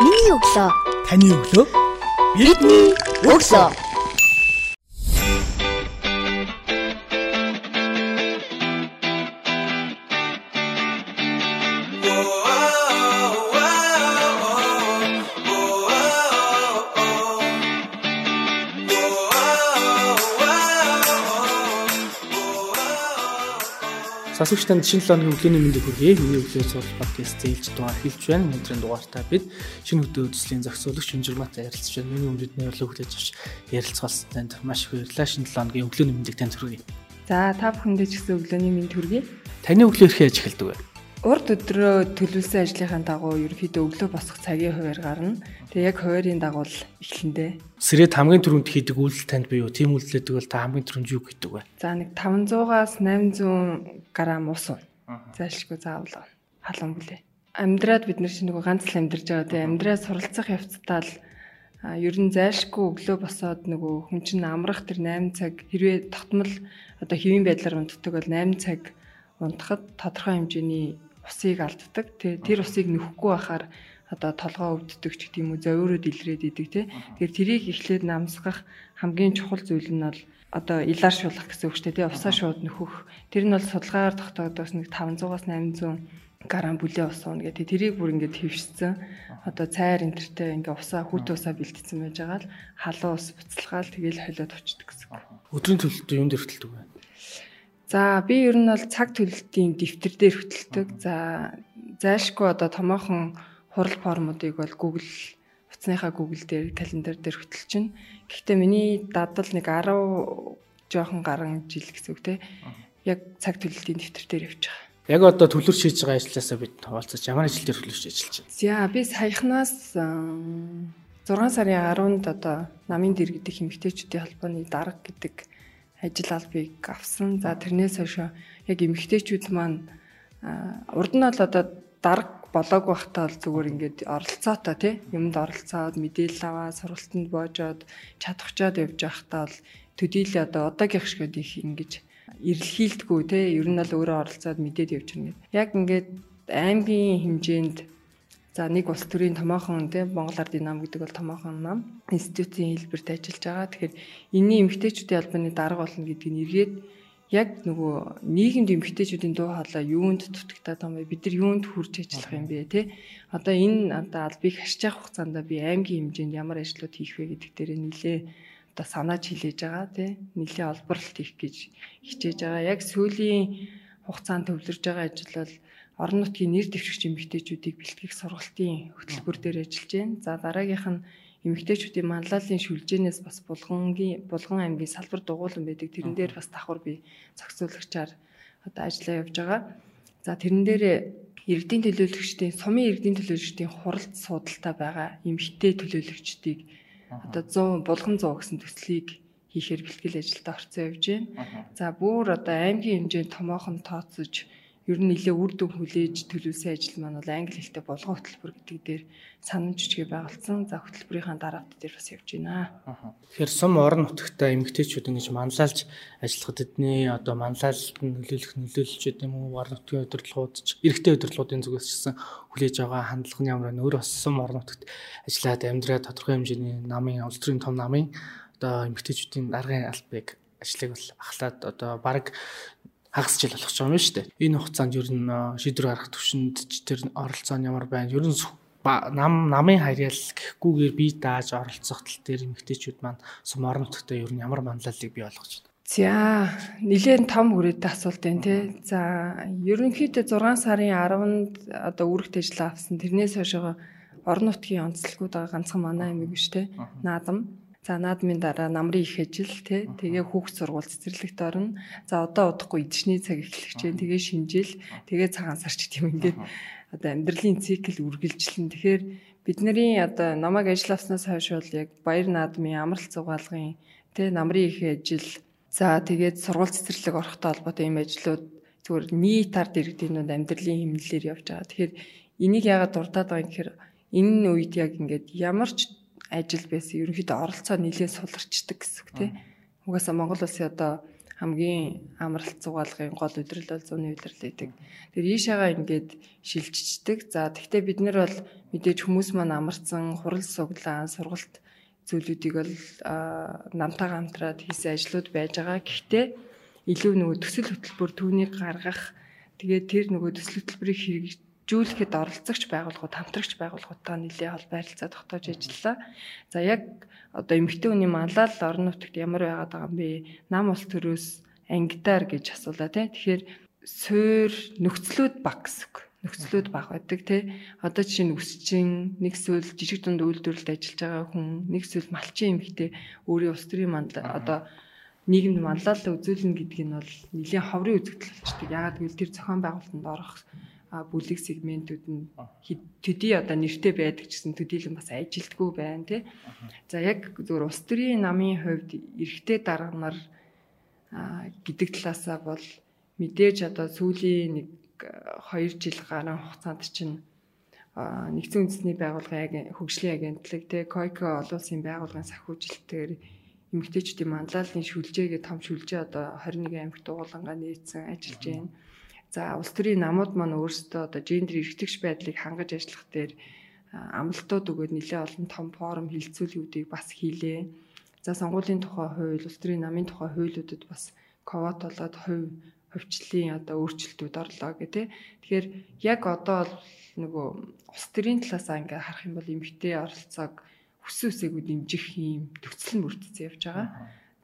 Миний өглөө. Таны өглөө. Бидний өглөө. Сонсогч танд шинэ 7 өдрийн өглөөний мэндийг хүргэе. Миний өглөө сурал подкаст зээлж дугаар хэлж байна. Өнөөдрийн дугаартаа бид шинэ өдөө үдслийн зохицуулагч Шинжирмат ярилцж байна. Миний өмнөд өглөө хүлээж авч ярилцгаалсан танд маш их баярлалаа. Шинэ 7 өдрийн өглөөний мэндийг танд хүргэе. За та бүхэндээ ч гэсэн өглөөний мэнд хүргэе. Таны өглөө хэрхэн аж эхэлдэг вэ? Урд өдрөө төлөвлөсөн ажлынхаа дагуу ерөнхийдөө өглөө босох цагийн хуваар гарна. Тэгээ яг хуваарийн дагуу эхлэндээ. Сэрээд хамгийн түрүүнд хийдэг үйлдэл танд бий юу? Тийм үйлдэлэдэг бол та хамгийн түрүүнд юу хийдэг вэ? За нэг 500-аас 800 г ус уу. Зайлшгүй заавал халуун бүлээ. Амьдраад бид нар чинь нөгөө ганц л амьдарч байгаа тийм амьдраа суралцах явцдаа л ер нь зайлшгүй өглөө босоод нөгөө хүн чинь амрах тэр 8 цаг хэрвээ тогтмол одоо хэвийн байдлаар унтдаг бол 8 цаг унтахад тодорхой хэмжээний усыг алддаг. Тэр усыг нөхгүй байхаар одоо толгоо өвддөг ч гэдэм үү зовиороод илрээд идэг тий. Тэгэхээр тэрийг эхлээд намсгах хамгийн чухал зүйл нь бол одоо илааршуулах гэсэн үг шүү дээ тий. Усаа шууд нөхөх. Тэр нь бол судалгаагаар тогтоодоос нэг 500-аас 800 грамм бүлээн ус уна гэдэг. Тэрийг бүр ингээд хөвшсөн. Одоо цайр энтертэй ингээ усаа хүүт усаа бэлтгэсэн байж байгаа л халуун ус буцалгаал тэгэл холиод очдөг гэсэн. Өдрийн төлөлтөд юунд дэрхтэлдэг вэ? За би ер нь бол цаг төлөлтийн дэвтэр дээр хөтэлдэг. За зайлшгүй одоо томоохон хурал формуудыг бол Google утасныхаа Google дээр календар дээр хөтэлж чинь. Гэхдээ миний дадал нэг 10 жоохон гарan жил гэсэн үг те. Яг цаг төлөлтийн дэвтэр дээр явж байгаа. Яг одоо төлөвлөж хийж байгаа ажлаасаа бид хуваалцаж ямар ажил дээр төлөвлөж ажиллаж байна? За би саяхнаас 6 сарын 10-нд одоо намын дэргэдэх эмэгтэйчүүдийн холбооны дарга гэдэг ажил албыг авсан. За тэрнээс хойш яг эмэгтэйчүүд маань урд нь бол одоо дарга болоог байхдаа бол зүгээр ингээд оролцоотой тий юмд оролцоод мэдээлэл аваад сургалтанд боожоод чадахчаад явж байхдаа бол төдийлээ одоо одоогийнх шиг их ингэж эрэлхийлдэггүй тий ер нь бол өөрөө оролцоод мэдээд явж байна. Яг ингээд аймгийн хэмжээнд За нэг улс төрийн томоохон тийм Монгол Ардын нам гэдэг бол томоохон нам институтийн хэлбэрт ажиллаж байгаа. Тэгэхээр энэний эмгтээчүүдийн албаны дарга болно гэдгийг нэргээд яг нөгөө нийгэмд эмгтээчүүдийн дуу хоолой юунд байгаа юм бэ? Бид нар юунд хүрч ажиллах юм бэ те? Одоо энэ одоо албыг хашиж явах хугацаанд би аймгийн хэмжээнд ямар ажлууд хийх вэ гэдэг дээр нэлээ одоо санааж хилээж байгаа те? Нэлээ олборлолт хийх гэж хичээж байгаа. Яг сүүлийн хугацаанд төвлөрж байгаа ажил бол орон нутгийн нэр дэвшигч эмэгтэйчүүдийг бэлтгэх сургалтын хөтөлбөр дээр ажиллаж байна. За дараагийнх нь эмэгтэйчүүдийн манлайлалын шүлжээнээс бас булгангийн булган аймгийн салбар дугуулan байдаг. Тэрэн дээр бас давхар би зохицуулагчаар одоо ажиллаа явж байгаа. За тэрэн дээр иргэдийн төлөөлөгчдийн сумын иргэдийн төлөөлөгчдийн хуралд суудaltaа байгаа эмэгтэй төлөөлөгчдийг одоо 100 булган 100 гэсэн төслийг хийхээр бэлтгэл ажилд орцсон явж байна. За бүр одоо аймгийн хэмжээнд томоохон тооцож ер нь нэлээ үр дүн хүлээж төлөвлөсөн ажил маань бол англи хэлтэй болгон хөтөлбөр гэдэг дээр санамж жижигэ байгуулсан. За хөтөлбөрийнхаа дараавт дээр бас явж байна. Тэгэхээр сум орон нутгтаа эмгтээчүүд ингэж манлайлж ажиллахад эдний одоо манлайлалт нь нөлөөлөх нөлөөлөлч юм уу орон нутгийн удирдлагууд ч эрэгтэй удирдлагуудын зүгээс ч гэсэн хүлээж байгаа хандлага нь ямар вэ? Өөр бас сум орон нутгт ажиллаад амьдраа тодорхой хэмжээний намын улс төрийн том намын одоо эмгтээчүүдийн даргын албыг ажлыг бол ахлаад одоо баг хагас жил болох ч юм шүү дээ. Энэ хугацаанд ер нь шийдвэр гаргах төвшөнд тэр оролцоо нь ямар байна? Ер нь нам намын харьяал гэхгүйгээр бие дааж оролцох тал дээр эмэгтэйчүүд маань сум нутгтаа ер нь ямар манлайлалыг бий болгож байна? За нэлээд том хүрээтэй асуулт байна тий. За ерөнхийдөө 6 сарын 10-нд одоо үүрэгт ажил авсан. Тэрнээс хойш орон нутгийн онцлогуд байгаа ганцхан манай юм биш тий. Наадам За наадмын дараа намрын их ажил тий тэгээ хүүхд сургууль цэцэрлэгт орно. За одоо удахгүй эдшний цаг эхлэх чинь тэгээ шинжил тэгээ цагаан сар ч гэдэм ингээд одоо амьдралын цикл үргэлжлэн. Тэгэхээр бидний одоо намайг ажил авснаас хойш бол яг баяр наадмын амралт зугаалгын тий намрын их ажил. За тэгээд сургууль цэцэрлэг орохтой холбоотой юм ажлууд зүгээр нийт ард иргэдийнүүд амьдралын хэмнэлээр явж байгаа. Тэгэхээр энийг яагаад дуртаад байгаа юм гэхээр энэ үед яг ингээд ямар ч ажил байсан ерөнхийдөө оролцоо нэлээд суларчдаг гэсэн үг тийм. Угаасаа Монгол улсын одоо хамгийн амралт зугаалгын гол өдрөл бол зуны өдрөл гэдэг. Тэр ийшээгаа ингээд шилжчихдэг. За тэгвэл бид нар бол мэдээж хүмүүс маань амарсан хурал суглаан сургалт зүйлүүдийг бол намтайгаа хамтраад хийсэн ажлууд байж байгаа. Гэхдээ илүү нөгөө төсөл хөтөлбөр түүнийг гаргах тэгээд тэр нөгөө төсөл хөтөлбөрийг хэрэгжүүлэхэд оролцогч байгууллагууд, хамтрагч байгууллагуудтай нэлээд хол байрлалцаа тогтоож ажиллаа. За яг одоо эмэгтэй хүний маллал орон нутагт ямар байгаад байгаа юм бэ? Нам улс төрөөс ангидаар гэж асуулаа тий. Тэгэхээр суур нөхцлүүд баг гэсэн үг. Нөхцлүүд баг байдаг тий. Одоо жишээ нь үсчин, нэг эсвэл жижиг дунд үйлдвэрлэлд ажиллаж байгаа хүн, нэг эсвэл малчин эмэгтэй өөрийн улс төрийн мандал одоо нийгэмд манлайлал үзүүлнэ гэдг нь бол нэлийн ховрын үзэгдэл болчихдээ. Ягаад гэвэл тэр зохион байгуулалтанд орох бүлэг сегментүүд нь төдий одоо нэртэй байдаг гэсэн төдийлөн бас ажилтгүй байна тий. За яг зөвхөн улс төрийн намын хувьд эрэгтэй дарга нар гэдэг талаасаа бол мэдээж одоо сүүлийн нэг 2 жил гарсан хугацаанд чинь нэгдсэн үндэсний байгууллагын хөгжлийн агентлаг тий койко олон улсын байгууллагын санхүүжилтээр эмэгтэйчүүдийн манлайлалын шүлжээгээ том шүлжээ одоо 21 аймагт дуулангаа нээсэн ажиллаж байна. За улс төрийн намууд маань өөрсдөө одоо гендер эрхтгч байдлыг хангаж ажиллах дээр амлалтууд өгөөд нэлээд олон том форум хилцүүлгүүдийг бас хийлээ. За сонгуулийн тухай хууль, улс төрийн намын тухай хуулиудад бас ковот болоод хувь хөвчлөлийн одоо өөрчлөлтүүд орлоо гэх тээ. Тэгэхээр яг одоо бол нөгөө улс төрийн талаасаа ингээ харах юм бол эмгтэй оролцоог хүссэн үсээгүй дэмжих юм төвцөл мөрдөж явж байгаа.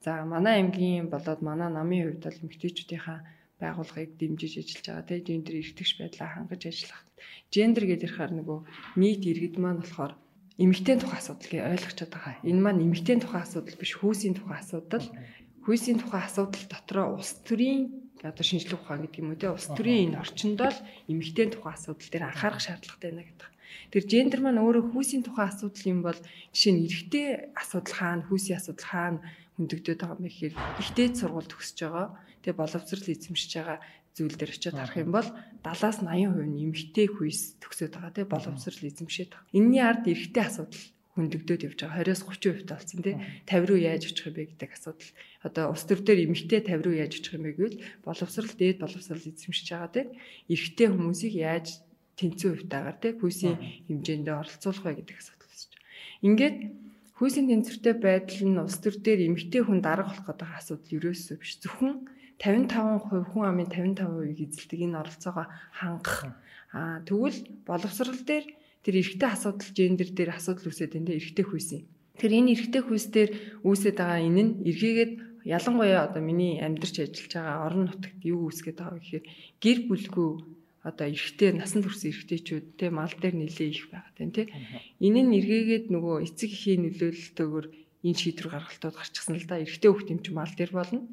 За манай аймгийн болоод манай намын хувьд бол эмгтээчүүдийнхаа байгууллагыг дэмжиж ажиллаж байгаа тийм гендер эрхтгч байдлаа хангаж ажиллах. Гендер гэдэг ихээр нөгөө нийт иргэд маань болохоор эмэгтэй тухай асуудал ойлгочод байгаа. Энэ маань эмэгтэй тухай асуудал биш хүйсийн тухай асуудал. Хүйсийн тухай асуудал дотроо улс төрийн одоо шинжлэх ухаан гэдэг юм уу те улс төрийн энэ орчинд бол эмэгтэй тухай асуудал дээр анхаарах шаардлагатай байна гэдэг. Тэр гендер маань өөрөө хүйсийн тухай асуудал юм бол жишээ нь эрэгтэй асуудал хаана хүйсийн асуудал хаана хөндөгдөд байгаа юм гэхээр ихтэй сургууль төгсөж байгаа тэгээ боловсрал эзэмшиж байгаа зүйл дээр очиод харах юм бол 70-аас 80% нь эмэгтэй хүйс төгсөөд байгаа тий боловсрал эзэмшээд байгаа. Энийний ард эрэгтэй асуудал хөндөгдөд явж байгаа 20-30% талцсан тий 50 руу яаж очих юм бэ гэдэг асуудал. Одоо улс төр дээр эмэгтэй 50 руу яаж очих юм бэ гэвэл боловсрал дээд боловсрал эзэмшиж байгаа тий эрэгтэй хүмүүсийг яаж тэнцүү хувьтаагаар тий хүйсийн хэмжээндээ оролцуулах вэ гэдэг асуудал үүсэж байгаа. Ингээд хүйсийн тэнцвэртэй байдал нь улс төр дээр эмэгтэй хүн дарга болох гэдэг асуудал ерөөсөө биш. Зөвхөн 55% хүн амын 55%-ийг эзэлдэг энэ оролцоогоо хангах. Аа тэгвэл боловсрал дээр тэр эрэгтэй асуудал гендер дээр асуудал үүсээд энэ эрэгтэй хүйс юм. Тэр энэ эрэгтэй хүйс дээр үүсээд байгаа энэ нь эргээгээд ялангуяа одоо миний амьдарч ажиллаж байгаа орон нутагт юу үүсгээд байгаа гэхээр гэр бүлгүй одоо эрэгтэй насан турш эрэгтэйчүүд те мал дээр нилээ их байгаа тань те энэ нь эргээгээд нөгөө эцэг эхийн нөлөөлөлтөөр энэ шийдвэр гаргалтууд гарчихсан л да. Эрэгтэй хүүхд юм чи мал дээр болно.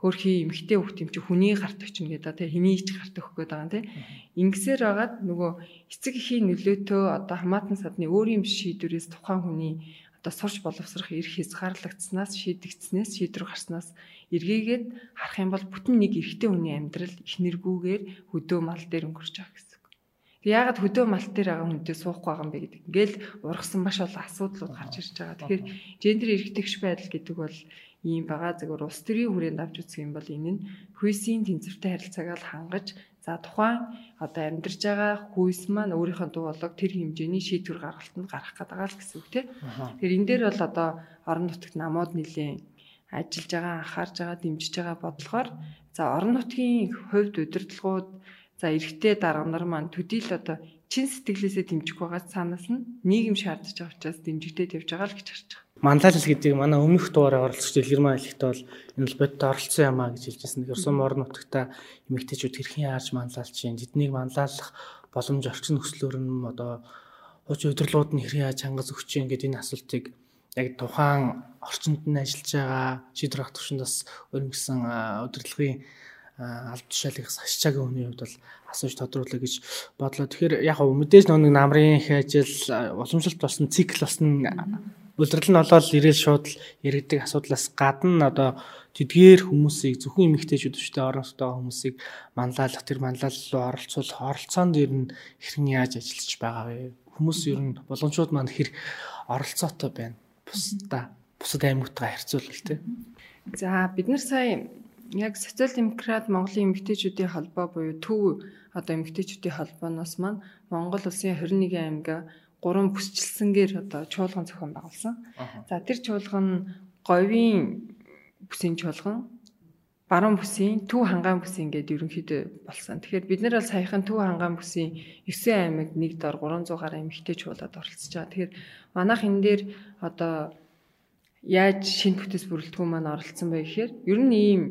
Хөрхи эмэгтэй хүүхд юм чи хүний гарт очно гэдэг тэ хэний ч гарт өгөх гээд байгаа юм тэ. Ингэсээр байгаад нөгөө эцэг эхийн нөлөөтөө одоо хамаатан садны өөр юм шийдвэрээс тухайн хүний одоо сурч боловсрох эрх хязгаарлагдсанаас шийдэгдснээс шийдвэр гарснаас эргээгээд харах юм бол бүтэн нэг эрэгтэй хүний амьдрал ихнэргүүгээр хөдөө мал дээр өнгөрч байгаа гэсэн. Яагаад хөдөө малт дээр байгаа хүнтэй суухгүй байгаа юм бэ гэдэг. Ингээл ургасан маш олон асуудлууд гарч ирж байгаа. Тэгэхээр гендер эрхтгч байдал гэдэг бол ийм байгаа зөвөр улс төрийн хүрээнд авч үзэх юм бол энэ нь хүйсийн тэнцвэртэй харилцааг л хангаж за тухайн одоо амьдарч байгаа хүйс маань өөрийнхөө дуу болог тэр хэмжээний шийдвэр гаргалтанд гарах гэдэг л гэсэн үг тийм. Тэгэхээр энэ дээр бол одоо орон нутагт намууд нэлээд ажиллаж байгаа, анхаарж байгаа, дэмжиж байгаа бодлохоор за орон нутгийн хувьд удирдлагууд За эрэгтэй дарга нар маань төдийл одоо чин сэтгэлээсээ дэмжих байгаа цаанаас нь нийгэм шаардж байгаа учраас дэмжигдээд явж байгаа л гэж харж байгаа. Мандалал гэдэг манай өмнөх дугаараа оролцогч Илгэрмаа хэлэхдээ бол энэ л бодд оролцсон юм а гэж хэлжсэн. Ерсөн орон нутагта эмэгтэйчүүд хэрхэн яаж мандалж чинь тэднийг мандалах боломж орчин нөхцлөөр нь одоо хууч удирлууд нь хэрхэн яаж хангаж өгч чинь гэдэг энэ асуултыг яг тухайн орчинд нь ажиллаж байгаа шийдвэр гаргах төвшөндөөс өрнөсөн удирдлагын аль тушаалынхаас хашчаагийн хүний хувьд бол асууж тодруулах гэж бодлоо. Тэгэхээр яг гоо мэдээж нэг намрын их ажил уламжлалт болсон цикл болсон үлрэл нь болоод ирээл шууд яригддаг асуудлаас гадна одоо тэдгээр хүмүүсийг зөвхөн эмэгтэйчүүд биштэй орон нутгаа хүмүүсийг манлайлах тэр манлайлал руу оролцуулах оролцоонд ер нь хэрхэн яаж ажиллаж байгаа вэ? Хүмүүс ер нь боломжууд маань хэр оролцоотой байна. Бусдаа бусад аймагтайгаа харьцуулбал тий. За бид нар сая яг социал демократ Монголын эмэгтэйчүүдийн холбоо буюу төв одоо эмэгтэйчүүдийн холбооноос маань Монгол улсын 21 аймгаа гурван бүсчилсэнгээр одоо чуулган зохион байгуулсан. За тэр чуулган говийн бүсийн чуулган, баруун бүсийн, төв хангаан бүсийн гэдэг ерөнхийдөө болсон. Тэгэхээр бид нар бол саяхан төв хангаан бүсийн 9 аймаг нэг дор 300 гаруй эмэгтэй чуулаад оролцож байгаа. Тэгэхээр манайх энэ дээр одоо яаж шинэ бүтэц бүрэлдэхүүн маань оролцсон бэ гэхээр ер нь ийм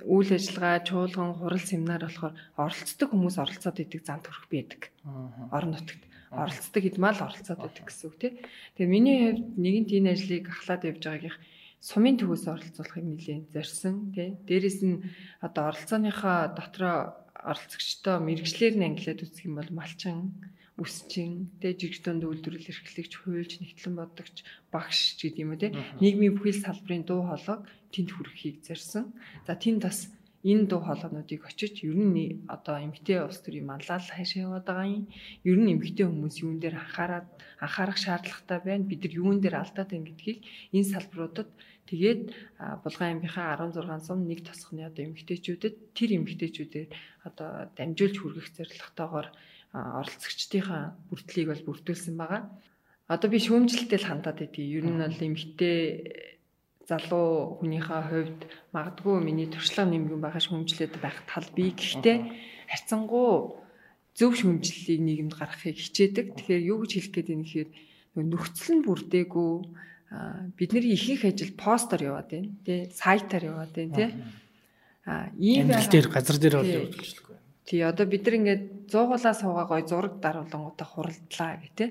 үйл ажиллагаа, чуулган, хурал семинар болохоор оролцдог хүмүүс оролцоод идэг зан төрх байдаг. Орон нутагт оролцдог хэдмэл оролцоод байдаг гэсэн үг тий. Тэгээ миний хувьд нэгэнт энэ ажлыг ахлаад явж байгаагийнх сумын төвөөс оролцуулахыг нэлээд зорьсон тий. Дээрэс нь одоо оролцооныхоо дотроо оролцогчдоо мэрэгчлэр нь ангилаад үзэх юм бол малчин үсчин тэ жигдөнд үйлдвэрлэл эрхлэгч хуульч нэгтлэн бодогч багш гэдэг юм уу те нийгмийн бүхэл салбарын дуу хоолойг тэнд хүрэхийг зорьсон. За тэнд бас энэ дуу хоолойнуудыг очиж ер нь одоо эмгтэй улс төрийн манлал хайшаа яваад байгаа юм. Ер нь эмгтэй хүмүүс юун дээр анхаарат анхаарах шаардлагатай байна. Бид нар юун дээр алдаад байна гэдгийг энэ салбаруудад тэгээд Булган аймгийнхаа 16 сум нэг тосхны одоо эмгтээчүүдэд тэр эмгтээчүүдэд одоо дамжуулж хүргэх зорилготойгоор оролцогчдийнхаа бүртлийг бол бүрдүүлсэн байгаа. Одоо би шүүмжлэлтэй л хандаад байдгийг. Ер нь бол эмгтэй залуу хүнийхээ хувьд магадгүй миний туршлага нэмгэн байгаа шүүмжлээд байх тал би гэхдээ харьцангуй зөв шүүмжлэлийг нийгэмд гаргахыг хичээдэг. Тэгэхээр юу гэж хэлэх гээд байна гэхээр нөхцөл нь бүрдээгүй бидний ихэнх ажил постор яваад байна. Тэ сайтаар яваад байна тий. А ийм дээр газар дээр бол явуулж Тий одоо бид нар ингээд 100-уулаа суугаа гоё зураг даруулангуудаа хуралдлаа гэх те.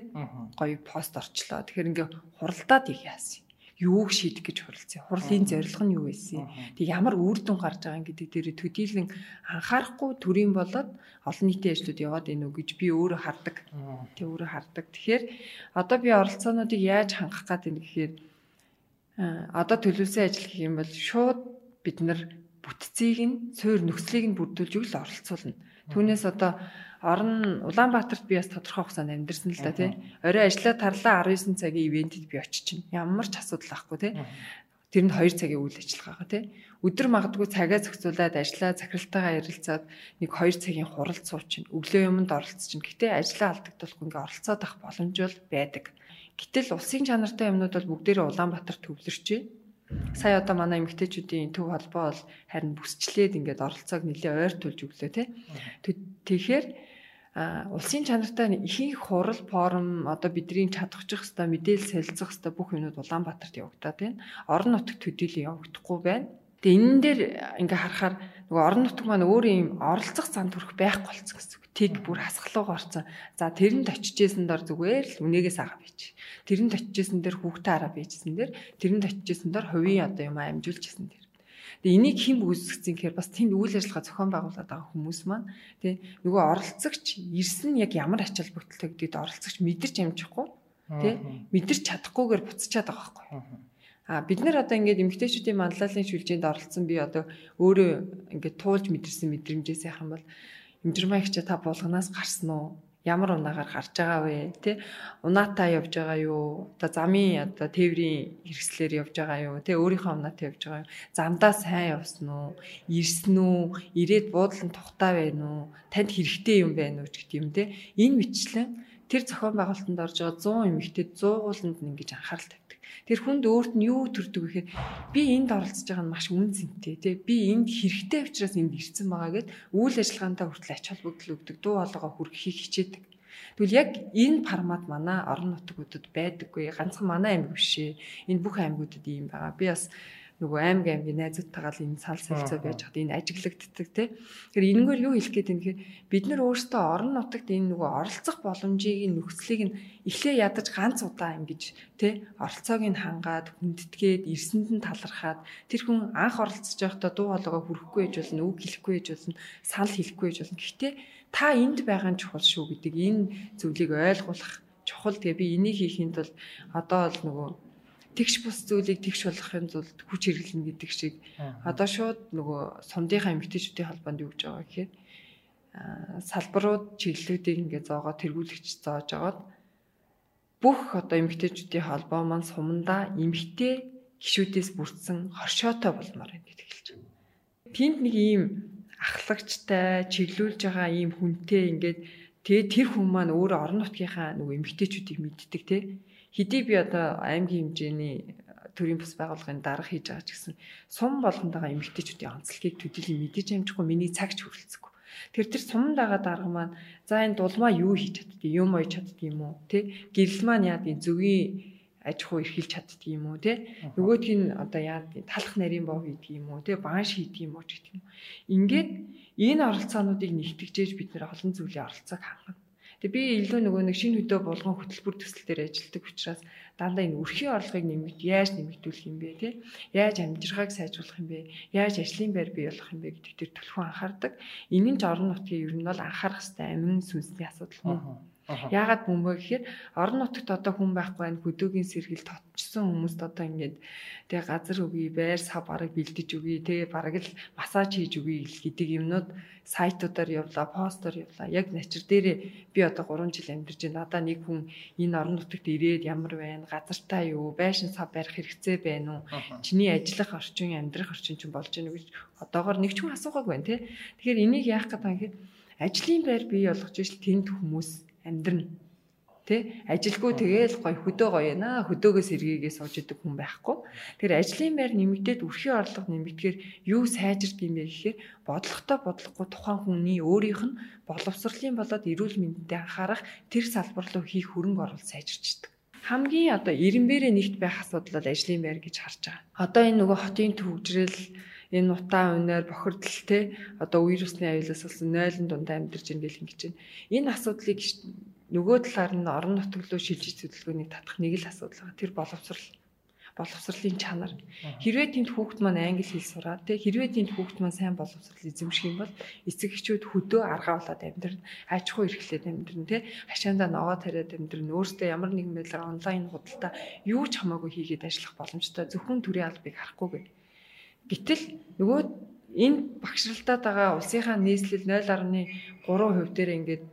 Гоё пост орчлоо. Тэгэхээр ингээд хуралдаад их яасан. Юуг шийдэх гэж хуралцсан. Хурлын зорилго нь юу байсан? Тэг ямар үр дүн гарч байгаа гэдэг дээр төдийлөн анхаарахгүй төрийн болоод олон нийтийн ажлууд яваад үү гэж би өөрөө хардаг. Тэг өөрөө хардаг. Тэгэхээр одоо би оролцоонуудыг яаж хангах гэдэг нь гэхээр одоо төлөвлөсөн ажил гэх юм бол шууд бид нар бүтцийг нь суур нөхцөлийг нь бүрдүүлж юу л оролцуулна. Түүнээс одоо орон Улаанбаатарт би бас тодорхой хугацаанд амьдэрсэн л да тий. Орой ажиллаа тарлаа 19 цагийн ивентэд би очиж чинь. Ямар ч асуудал байхгүй тий. Тэр нь 2 цагийн үйл ажиллагаагаа тий. Өдөр магадгүй цагаа зохицуулаад ажиллаа захиралтайгаа ярилцаад нэг 2 цагийн хурал суучин. Өглөө юмд оролцож чинь. Гэтэ ажиллаа алдагдуулахгүй ингээ оролцоод авах боломж бол байдаг. Гэтэл улсын чанартай юмнууд бол бүгдээрээ Улаанбаатар төвлөрч байна Сая одоо манай эмгтээчүүдийн төв холбоо бол харин бүсчлээд ингээд оролцоог нэлээ ойр тулж өглөө те. Тэгэхээр улсын чанартай ихэнх хурал форум одоо бидний чадахчих хэвээр мэдээлэл солилцох хэвээр бүх юмуд Улаанбаатарт явагдаад байна. Орон нутагт төдийлөн явагдахгүй байна. Тэгээ энэ дээр ингээ харахаар нөгөө орон нутг маань өөрөө юм оролцох зан төрөх байхгүй болцсон гэсэн үг. Тэг бүр хасгалуугаар орцсон. За тэрэнд очижсэн дор зүгээр л үнэгээс агаа бич. Тэрэнд очижсэн дэр хүүхдээ араа бийжсэн дэр тэрэнд очижсэн дор хувийн одоо юм амжуулжсэн дэр. Тэгээ энийг хэн үүсгэсэн гэхээр бас тэнд үйл ажиллагаа зохион байгуулад байгаа хүмүүс маань тий нөгөө оролцогч ирсэн яг ямар ач холбогдолтой гэдэгт оролцогч мэдэрч амжихгүй тий мэдэрч чадахгүйгээр буцчихад байгаа байхгүй. А бид нар одоо ингээд эмгтээчүүдийн манлайлалын шүлжээнд оролцсон би одоо өөрөө ингээд туулж мэдэрсэн мэдрэмжээс яхан бол эмжирмаа ихчээ та булганаас гарсан уу? Ямар унаагаар гарч байгаа вэ? Тэ унаатаа явж байгаа юу? Одоо замын одоо тээврийн хэрэгслэр явж байгаа юу? Тэ өөрийнхөө унаатай явж байгаа юу? Замдаа сайн явсан уу? Ирсэн үү? Ирээд буудлын тухтай байна уу? Танд хэрэгтэй юм байна уу гэдэг юм тэ. Энэ мэтлэн тэр зохион байгуулалтанд орж байгаа 100 эмэгтэй 100 ууланд ингэж анхаарал. Тэр хүнд өөрт нь юу төрдөг гэхээр би энд оролцож байгаа нь маш үн цэнтэй тий. Би энд хэрэгтэй учраас энд ирсэн байгаа гэд үйл ажиллагаандаа хүртэл ач холбогдол өгдөг, дуу хоолойгоо хүргэхийг хичээдэг. Тэгвэл яг энэ формат манай орон нутгуудад байдаггүй. Ганцхан манай аймаг биш ээ. Энэ бүх аймагуудад ийм байгаа. Би бас нөгөө аймаг аймгийн найзуудтайгаа л энэ сал солилцоо байж хад энэ ажиглагддаг тий. Тэгэхээр энэгээр юу хэлэх гээд юм гэхээр бид нар өөрсдөө орон нутагт энэ нөгөө оролцох боломжийг нөхцөлийг нь эхлээ ядаж ганц удаа ингэж тий оролцоог нь хангаад хүндэтгээд эрсэнд нь талархаад тэр хүн анх оролцож байхдаа дуу хоолойгоо хүрхгүй байж болно үг хэлэхгүй байж болно санал хэлэхгүй байж болно. Гэхдээ та энд байгаа нь чухал шүү гэдэг энэ зүйлийг ойлгуулах чухал. Тэгээ би энийг хийхэд бол одоо л нөгөө тэгш бус зүйлийг тэгш болгохын тулд хүч хэрэглэнэ гэдэг шиг одоо шууд нөгөө сумдынхаа эмгтээчүүдийн холбоонд юу гэж байгаа гэхээр салбарууд чиглэлүүдийг ингээд зоогоо тэргүүлэгч зоож агаад бүх одоо эмгтээчүүдийн холбоо маань сумандаа эмгтээ гişүүдээс бүрдсэн хоршоотой болмоор байна гэдэг хэлж байна. тэнд нэг ийм ахлагчтай чиглүүлж байгаа ийм хүнтэй ингээд тэгээ тэр хүн маань өөрөө орон нутгийнхаа нөгөө эмгтээчүүдийг мэддэг те хэдий би одоо аймгийн хэмжээний төрийн бас байгууллагын дарга хийж байгаа ч гэсэн сум болгонд байгаа эмгтээчүүдийн онцлогийг төдийлөн мэдээж амжихгүй миний цагч хүрэлцэхгүй. Тэр тэр суманд байгаа дарга маань за энэ дулмаа юу хийж чаддгийг юм ойж чаддгийг юм уу те гэрэл маань яа гэдэг зөвгийн аж ахуй эрхэлж чаддаг юм уу те нөгөөдг нь одоо яа талах нарийн боо хийдэг юм уу те банш хийдэг юм уу ч гэдэг юм. Ингээд энэ оролцоонуудыг нэгтгэжээж бид нэр олон зүйлийн оролцоог хангана. Тэгээ би илүү нөгөө нэг шинэ хөдөө болгон хөтөлбөр төсөл дээр ажилладаг учраас дандаа энэ өрхийн орлогыг нэмэгд яаж нэмэгдүүлэх юм бэ те яаж амжиргааг сайжруулах юм бэ яаж ажлын байр бий болох юм бэ гэдэг дээр төлхөө анхаардаг. Энэ нь ч орон нутгийн ер нь бол анхаарах хэвээр амин сүнсний асуудал мөн. Яагаад бөмбөө гэхээр орон нутагт одоо хүн байхгүй байна. Хөдөөгийн сэргийл тотчсон хүмүүст одоо ингээд тэгээ газар өгье, байр сав бараг бэлдэж өгье, тэгээ бараг л массаж хийж өгье гэдэг юмнууд сайтуудаар явлаа, постоор явлаа. Яг начир дээрээ би одоо 3 жил амьдарч байна. Надаа нэг хүн энэ орон нутагт ирээд ямар байна, газартаа юу, байшин сав барих хэрэгцээ байна уу? Чиний ажиллах орчин, амьдрах орчин чинь болж байна гэж одоогоор нэг ч хүн асуугаагүй байна, тэ. Тэгэхээр энийг яах гэдэг юм гэхээр ажлын байр бий болгож ижил тэнд хүмүүс амьдрна. Тэ ажилгүй тэгээл гой хөдөө гоё яана хөдөөгөөс эргээгээ сууж идэг хүн байхгүй. Тэгэхээр ажлын байр нэмэгдээд өрхийн орлого нэмэгдэхээр юу сайжирд юм бэ гэхээр бодлоготой бодлохгүй тухайн хүний өөрийнх нь боловсролын болоод эрүүл мэндэд анхаарах тэр салбар руу хийх хөрөнгө оруулалт сайжирч идэг хамгийн одоо ирэмбэрээ нэгт байх асуудал бол ажлын байр гэж харж байгаа. Одоо энэ нөгөө хотын төвөгжрэл энэ нутаа өнөр бохирдол те одоо вирусны аюулаас болсон нойлон дундаа амьдарч ийн гэл ингэж байна. Энэ асуудлыг нөгөө талаар нь орон нутаг руу шилжиж хөдөлгөөнийг татах нэг л асуудал байгаа. Тэр боловсрал боловсролын чанар. Хэрвээ тэнд хүүхд маань англи хэл сураад те хэрвээ тэнд хүүхд маань сайн боловсрол эзэмших юм бол эцэг эхчүүд хөдөө аргаалаад амьдрна. Аж ахуй эрхлээд амьдрна те. Хашаандаа ногоо тариад амьдрна. Өөртөө ямар нэгэн байдлаар онлайн худалдаа юу ч хамаагүй хийгээд ажиллах боломжтой. Зөвхөн төрийн албыг харахгүйгээр Гэтэл нөгөө энэ багшралтаад байгаа улсынхаа нийслэл 0.3% дээр ингээд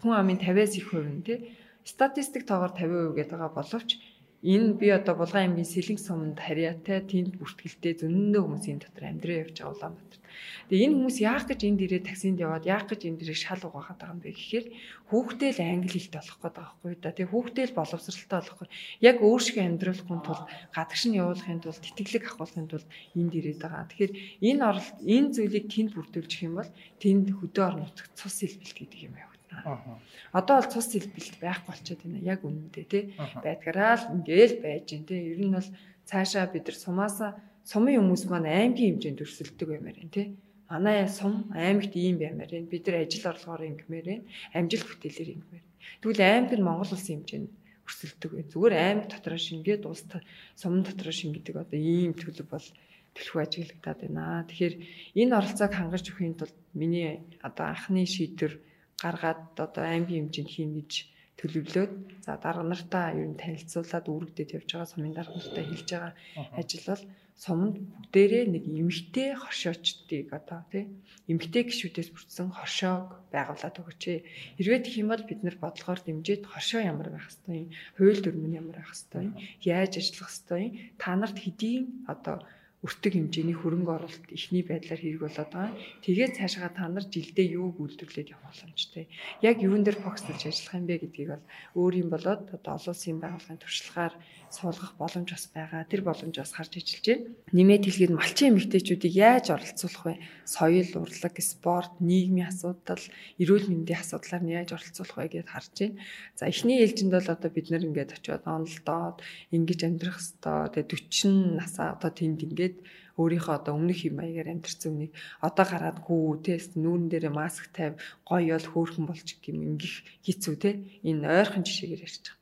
хүн амын 50-аас их хувь нь тий статистик тоогоор 50% гэдэг байгаа боловч энэ би одоо Булган аймгийн Сэлэнг суманд харьяатай тэнд бүртгэлтэй зөндөө хүмүүс энэ дотор амьдраа явж байгаа Улаанбаатар. Тэгээ энэ хүмүүс яах гэж энд ирээд таксинд яваад яах гэж энд ирээд шал угаахад байгаа юм бэ гэхээр хүүхдээ л англи хэлтэй болох гээд байгаа байхгүй да. Тэгээ хүүхдээ л боловсралтай болохгүй. Яг өөр шиг амьдруулахын тулд гадагш нь явуулахын тулд тэтгэлэг авахын тулд энд ирээд байгаа. Тэгэхээр энэ оролт энэ зүйлийг тэнд бүрдүүлчих юм бол тэнд хөдөө орон нутагт цус хэлбэлт гэдэг юм явагдана. Одоо бол цус хэлбэлт байхгүй болчиход байна. Яг үнэндээ тий. Байдгараа л ингээл байж гин тий. Ер нь бол цаашаа бид нар сумаасаа сумын хүмүүс маань аймгийн хэмжээнд өрсөлдөг баймаар байна тий. Манай сум аймагт ийм баймаар байна. Бид нар ажил орлогоор ингэмээр байна. Амжилт бүтээлээр ингэмээр. Тэгвэл аймаг нь Монгол улсын хэмжээнд өрсөлдөг бай. Зүгээр аймаг дотроо шингээд улс сум дотроо шингэдэг одоо ийм төлөв бол төлөв ажиглагдаад байна. Тэгэхээр энэ оролцоог хангаж өхийн тулд миний одоо анхны шийдвэр гаргаад одоо аймгийн хэмжээнд хийн гэж төлөвлөөд за дарга нартаа ер нь танилцуулаад үүрэгдээд явж байгаа сумын дарга нартай хэлж байгаа ажил бол суманд бүгдээрээ нэг эмгтэй хоршоочдыг одоо тий эмгтэй гişүүдээс бүрдсэн хоршоог байгуулад өгөөч. Хэрвээ тэгэх юм бол бид нар бодлогоор дэмжиж хоршоо ямар байх хэвтэй, хууль дүрмэн ямар байх хэвтэй, яаж ажиллах хэвтэй, та нарт хэдийн одоо өртөг хэмжээний хөрөнгө оруулалт ихний байдлаар хэрэг болоод байгаа. Тэгээд цаашгаа та нар жилдээ юу үйлдвэрлээд явах боломжтой. Яг юун дээр фокуслж ажиллах юм бэ гэдгийг бол өөр юм болоод одоо олон улсын байгууллагын туршлагаар суулгах боломж бас байгаа. Тэр боломж бас харж ажиллаж байна. Нэмээд хэлгээд малчин эмэгтэйчүүдийг яаж оролцуулах вэ? Соёл, урлаг, спорт, нийгмийн асуудал, эрүүл мэндийн асуудлаар нь яаж оролцуулах вэ гэдээ харж байна. За эхний ээлжинд бол одоо бид нэр ингээд очиод онолдоод ингэж амьдрах хэвээр тэгээ 40 насаа одоо тэнд ингээд өөрийнхөө одоо өмнөх юм маягаар амьдэрсэн үнийг одоо гараад гүү тест нүүрэн дээр маск тавь гоёол хөөхөн болчих юм ингэх хэцүү те. Энэ ойрхон жишээгээр ярьж байгаа.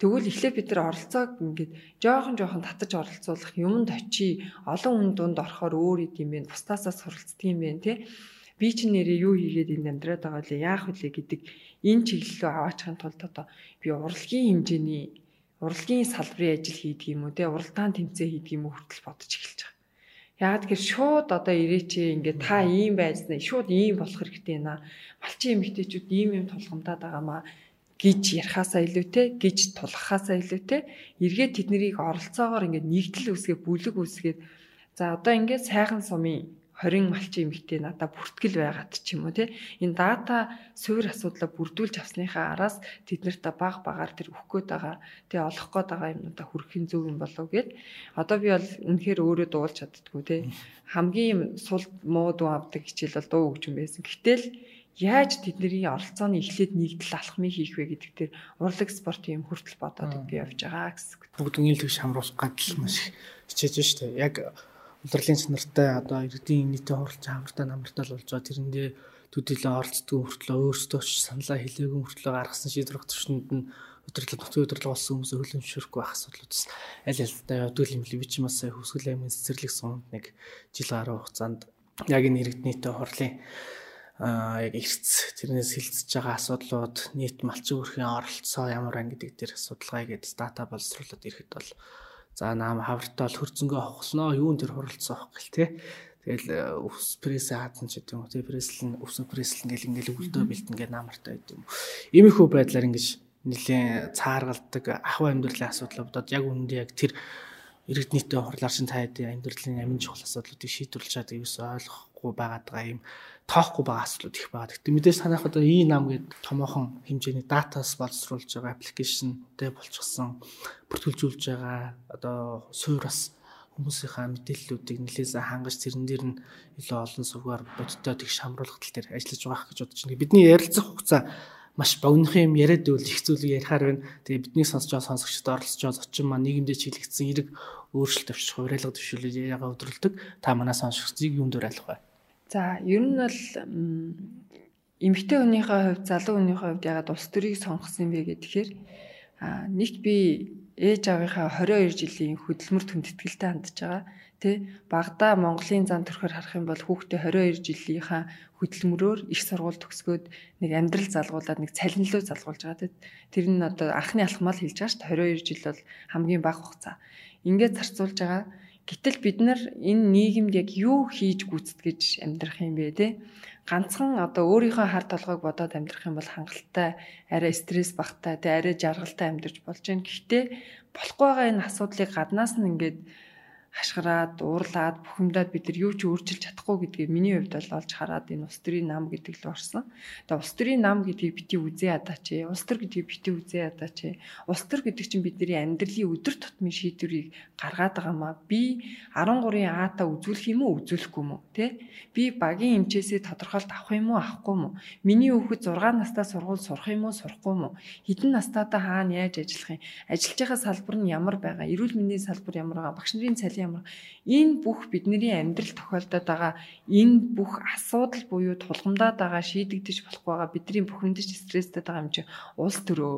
Тэгвэл эхлээ бид нар оролцоог ингээд жоохон жоохон татаж оролцуулах юмд очий олон хүн дунд орохоор өөр идэм бэ бусдаасаа суралцдаг юм бэ те. Би чинь нэрээ юу хийгээд энд амьдраад байгаа вэ? Яах вэ гэдэг энэ чиглэлөө аваачихын тулд одоо би урлагийн хэмжээний урлагийн салбарын ажил хийдэг юм уу те? Уралдаан тэмцээн хийдэг юм уу? Хүртэл бодож эхэлж байгаа. Яагаад гэхээр шууд одоо ирээч ингээд та ийм байснаа шууд ийм болох хэрэгтэй наа. Малчин эмэгтэйчүүд ийм юм тулгамдаад байгаамаа гэж ярихаасаа илүүтэй гэж тулахаасаа илүүтэй эргээд тэднийг оролцоогоор ингээд нэгдэл үсгээ бүлэг үсгээд. За одоо ингээд сайхан сумын 20 малчин эмэгтэй надаа бүртгэл байгаад ч юм уу тий. Энэ дата суур асуудлаа бүрдүүлж авсныхаа араас тэд нарт баг багаар тэр өгөх гээд байгаа тий олох гээд байгаа юмнуудаа хүрхэхийн зөв юм болов гэд. Одоо би бол үнэхээр өөрөө дуулж чаддггүй тий. Хамгийн сул муу дуу авдаг хичээл бол дуу хөгжим байсан. Гэтэл яаж тэдний оролцооны эхлээд нэгдэл алхмыг хийх вэ гэдэг дээр урлаг спортын юм хүртэл бодоод би явж байгаа гэсэн. Бүгд үнийн төвш хамруулах гадал маш хичээж штэ. Яг улирлын чанартай одоо иргэдийн нийтийн хуралч хамартай намартай л болж байгаа. Тэрэндээ төдийлөн оролцдог хүртлөө өөрсдөө ч саналаа хэлээгүй хүртлөө гаргасан шийдвэр төвшөнд нь өдөрлөг нөхцөл өдөрлөг болсон хүмүүс хөлөмшөрөхгүй байх асуудлуудс аль альтай явдгүй юм ли би ч бас хөсгөл аймгийн цэцэрлэг суунд нэг жил гаруй хугацаанд яг энэ иргэд нийтийн хурлын а яг эрц тэрнээс хилцэж байгаа асуудлууд нийт малчин өрхийн оролцоо ямар байна гэдэг дээр судалгаа хийгээд дата боловсруулад ирэхэд бол За наам хавртаа бол хөрцөнгөө хохлноо юун тэр хуралцсан хох гэл те. Тэгэл өвс пресс хаадсан ч гэдэг юм те пресслэн өвс пресслэн гэл ингээл өвлдөө бэлтэн гэ намартай байд юм. Иймэрхүү байдлаар ингэж нэлийн цааргалдаг ахуй амьдралын асуудал бодоод яг үүндээ яг тэр иргэд нийтийн хурлаар шин таад амьдралын амин чухал асуудлуудыг шийдвэрлэж чаддаг юус ойлгохгүй байгаа юм тоохгүй байгаа асуудлууд их байгаа. Гэтэ мэдээж санаах одоо и нам гэдэг томоохон хэмжээний датаас боловсруулж байгаа аппликейшнтэй болчихсон бүртгүүлжүүлж байгаа одоо суураас хүмүүсийнхаа мэдээллүүдийг нэлээсээ хангаж тэрэн дээр нь илүү олон сувгаар бодиттой тэг шамруулах тал дээр ажиллаж байгаа гэж бодож байна. Бидний ярилцах хугацаа маш богинохон юм яриад байвал их зүйлийг ярихаар байна. Тэгээ бидний сонсож байгаа сонсогчдод оролцож байгаа зочин маань нийгэмдээ чиглэгдсэн эрг өөрчлөлт авчрах, хуурайлга төвшүүлээд яриагаа өдрөлдөг. Та манай сонсогчдыг юунд уриалах вэ? За ер нь бол эмэгтэй хүнийхээ хувьд залуу хүнийхээ хувьд ягаад улс төрийг сонгосон бэ гэхээр нэгт би ээж авийнхаа 22 жилийн хөдөлмөр хүндэтгэлтэй хандж байгаа. Тэ багада Монголын зан төрхөөр харах юм бол хүүхдээ 22 жилийнхаа хөдөлмөрөөр их сургууль төгсгөөд нэг амьдрал залгуулад нэг цалинлуу залгуулж байгаа. Тэр нь одоо анхны алхмал хэлж байгаа шүү дээ. 22 жил бол хамгийн бага хугацаа. Ингээд зарцуулж байгаа Гэтэл бид нар энэ нийгэмд яг юу хийж гүйцэтгэж амьдрах юм бэ те? Ганцхан одоо өөрийнхөө хар толгойг бодоод амьдрах юм бол хангалттай, арай стресс багтай, те арай жаргалтай амьдарч болж байна. Гэхдээ болохгүй байгаа энэ асуудлыг гаднаас нь ингээд хашгираад, уурлаад, бухимдаад бид нар юу ч өөрчилж чадахгүй гэдгийг миний хувьд бол олж хараад энэ улс төрийн нам гэдэг л орсон. Тэгээ улс төрийн нам гэдгийг бити үзээ ядаач. Улс төр гэдгийг бити үзээ ядаач. Улс төр гэдэг чинь бидний амьдралын өдөр тутмын шийдвэрийг гаргаад байгаа маа. Би 13-ын А-та үзүүлэх юм уу, үзүүлэхгүй юм уу, тэ? Би багийн эмчээсээ тодорхойлт авах юм уу, авахгүй юм уу? Миний хүүхэд 6 настай сургууль сурах юм уу, сурахгүй юм уу? Хэдэн настайдаа хаана яаж ажиллах юм? Ажиллаж байгаа салбар нь ямар байгаа? Эрүүл мэндийн салбар ямар байгаа? Багш нарын цалин ямар. Энэ бүх бидний амьдрал тохиолдоод байгаа энэ бүх асуудал буюу тулгамдаад байгаа шийдэгдэж болохгүй байгаа бидний бухимдаж стресстэй байгаа юм чи улс төрөө.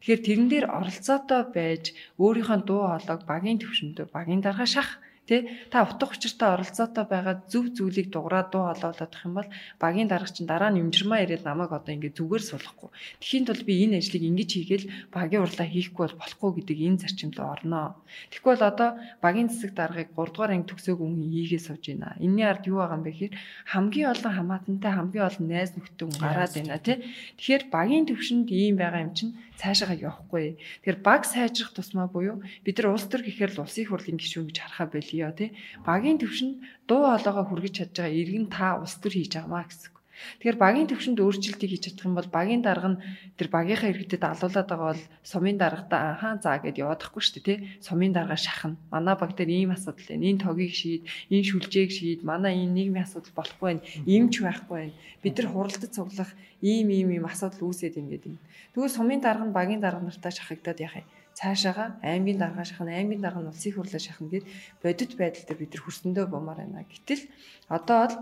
Тэгэхээр тэрэн дээр оролцоотой байж өөрийнхөө дуу хоолойг багийн төвшөндөө багийн дарга шах Тэ та утга учиртай оролцоотой байгаа зөв зүйлийг дуграад дуу хоолоолох юм бол багийн дарга чинь дараа нь юмжирмаа ирээд намайг одоо ингээ зүгээр суулгахгүй. Тэхийн тулд би энэ ажлыг ингэж хийгээл багийн урлаа хийхгүй бол болохгүй гэдэг энэ зарчимд орноо. Бол одоо багийн засаг даргыг 3 дугаар анги төгсөөг хүн хийгээ сууж байна. Энийний ард юу байгаа юм бэ гэхээр хамгийн олон хамаатантай хамгийн олон найз нөхдөд гараад байна тий. Тэгэхээр багийн төвшөнд ийм байгаа юм чинь цаашаа явахгүй. Тэгэхээр баг сайжрах тусмаа буюу бид нар улс төр гэхээр л улсын хурлын гишүүн гэж харахаа болио тий. Багийн төвшөнд дуу хоолойгоо хүргэж чадж байгаа иргэн та улс төр хийж авмаа гэсэн. Тэгэхээр багийн төвшөнд өөрчлөлтийг хийж чадах юм бол багийн дарга нь тэр багийнхаа иргэдэд алуулаад байгаа бол сумын даргатаа анхаа заа гэд яваадахгүй шүү дээ тий. Сумын дарга шахна. Манай баг дээр ийм асуудал байна. Энэ тогийг шийд, энэ шүлжээг шийд. Манай энэ нийгмийн асуудал болохгүй байна. Имч байхгүй байна. Бид нар хуралдаж цуглах ийм ийм ийм асуудал үүсээд ингээд юм. Тэгвэл сумын дарга нь багийн дарга нартаа шахагдаад яах юм? цаашаага аймгийн дарга шахна, аймгийн дарга нь улсын хурлаа шахна гэд бодит байдал дээр бид нар хөрсөндөө бомоор байна. Гэтэл одоо бол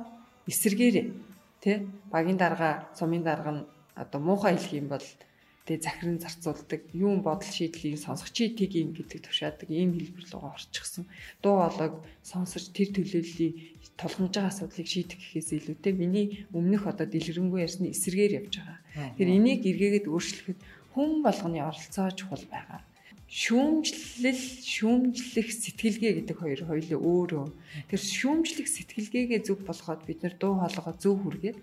эсэргээр Тэ багийн дарга, сумын дарга нь одоо муухай хэлэх юм бол тэ захиран зарцуулдаг, юун бодол шийдлийг сонсох чи тийг юм гэдэг тушаадаг ийм хэлбэр рүү орчихсон. Дуу хоолойг сонсож тэр төлөөллийг тулгамж байгаа асуудлыг шийдэх гэхээс илүүтэй миний өмнөх одоо дэлгэрэнгүй ярьсны эсэргээр явж байгаа. Тэр энийг эргээгээд өөрчлөхөд хүн болгоны оролцоо чухал байгаа шүүмжлэл шүүмжлэх сэтгэлгээ гэдэг хоёр хоёул өөрөө. Тэр шүүмжлэх сэтгэлгээгээ зөв болгоод бид нар дуу хоолойгоо зөв хүргээд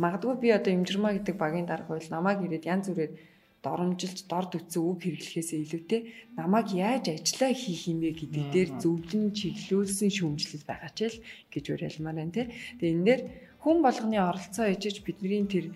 магадгүй би одоо имжирмаа гэдэг багийн дарга байл намайг ирээд янз бүрээр доромжилж дорд үтсэн үг хэрэглэхээсээ илүүтэй намайг яаж ажиллаа хийх юм бэ гэдэг дээр зөвлөн чиглүүлсэн шүүмжлэл байгаа ч л гэж уриалмаар байна тий. Тэгээ энэ дээр хүн болгоны оролцоо ижиж бидний тэр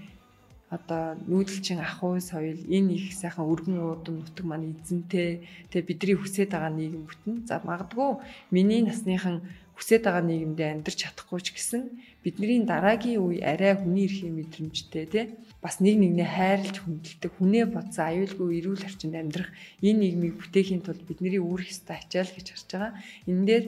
одоо нүүдэлчин ахуй соёл энэ их сайхан өргөн уудам нутаг маань эзэнтэй. Тэгээ бидний хүсэж байгаа нийгэм бүтэн. За магадгүй миний насныхан хүсэж байгаа нийгэмдээ амьдрч чадахгүй ч гэсэн бидний дараагийн үе арай хүний эрхийн мэдрэмжтэй тий бас нэг нэгнээ хайрлж хүндэлдэг хүнээ бодсон аюулгүй эрүүл орчинд амьдрах энэ нийгмийг бүтээхийн тулд бидний үүрэх ёстой ачаал гэж харж байгаа. Энэ дээр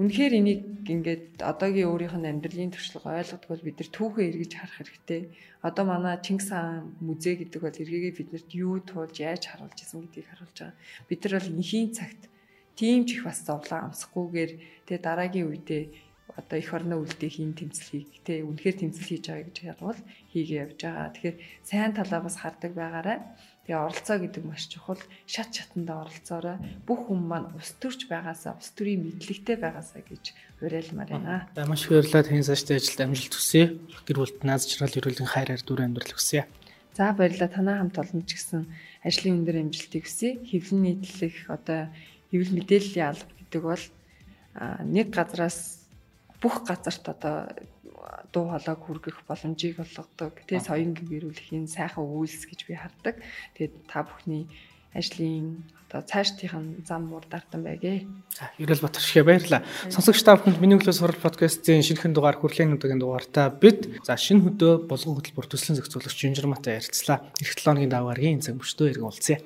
Үнэхээр энийг ингээд одоогийн өөрийнх нь амьдралын туршлага ойлгодог бол бид нар түүхээ эргэж харах хэрэгтэй. Одоо манай Чингис хаан музей гэдэг бол эргээгээ биднэрт юу туулж яаж харуулж исэн гэдгийг харуулж байгаа. Бид нар бол нэхийн цагт тийм ч их бас зовлон амсахгүйгээр тэгээ дараагийн үедээ одоо эх орноо үлдээх энэ тэмцлийг тэ үнэхээр тэмцэл хийж байгаа гэж ярил хийгээ явж байгаа. Тэгэхээр сайн талаа бас хардаг байгаарай. Тэгээ оролцоо гэдэг маш чухал. Шат шатанда оролцоорой. Бүх хүн маань ус төрж байгаасаа, ус төрийн мэдлэгтэй байгаасаа гэж уриалмаар байна. За маш их баярлалаа таны цаашдаа ажилд амжилт хүсье. Гэр бүлд нааз чаргал эрүүлийн хайраар дүр амьдрал хүсье. За баярлалаа танаа хамт олон ч гэсэн ажлын өндөр амжилтыг хүсье. Хэвлэн нийтлэх одоо хэвлэл мэдээллийн алба гэдэг бол нэг газраас бүх газарт одоо дуу хоолойг хүргэх боломжийг олгодог. Тэгээ соён гэрүүлэхийн сайхан үйлс гэж би хардаг. Тэгээд та бүхний ажлын одоо цаашдын зам муур дартан байгээ. За, Ерөөл Батар шигэ баярлаа. Сонсогч та бүхэнд миний өглөө сурал подкастын шинэхэн дугаар хүрлийн өдрийн дугаартаа бид за шинэ хөдөө булган хөтөлбөр төслийн зохицуулагч Жинжирматай ярилцлаа. Эх 7 өдрийн даваагийн цаг мөчтөө иргэн уулзъя.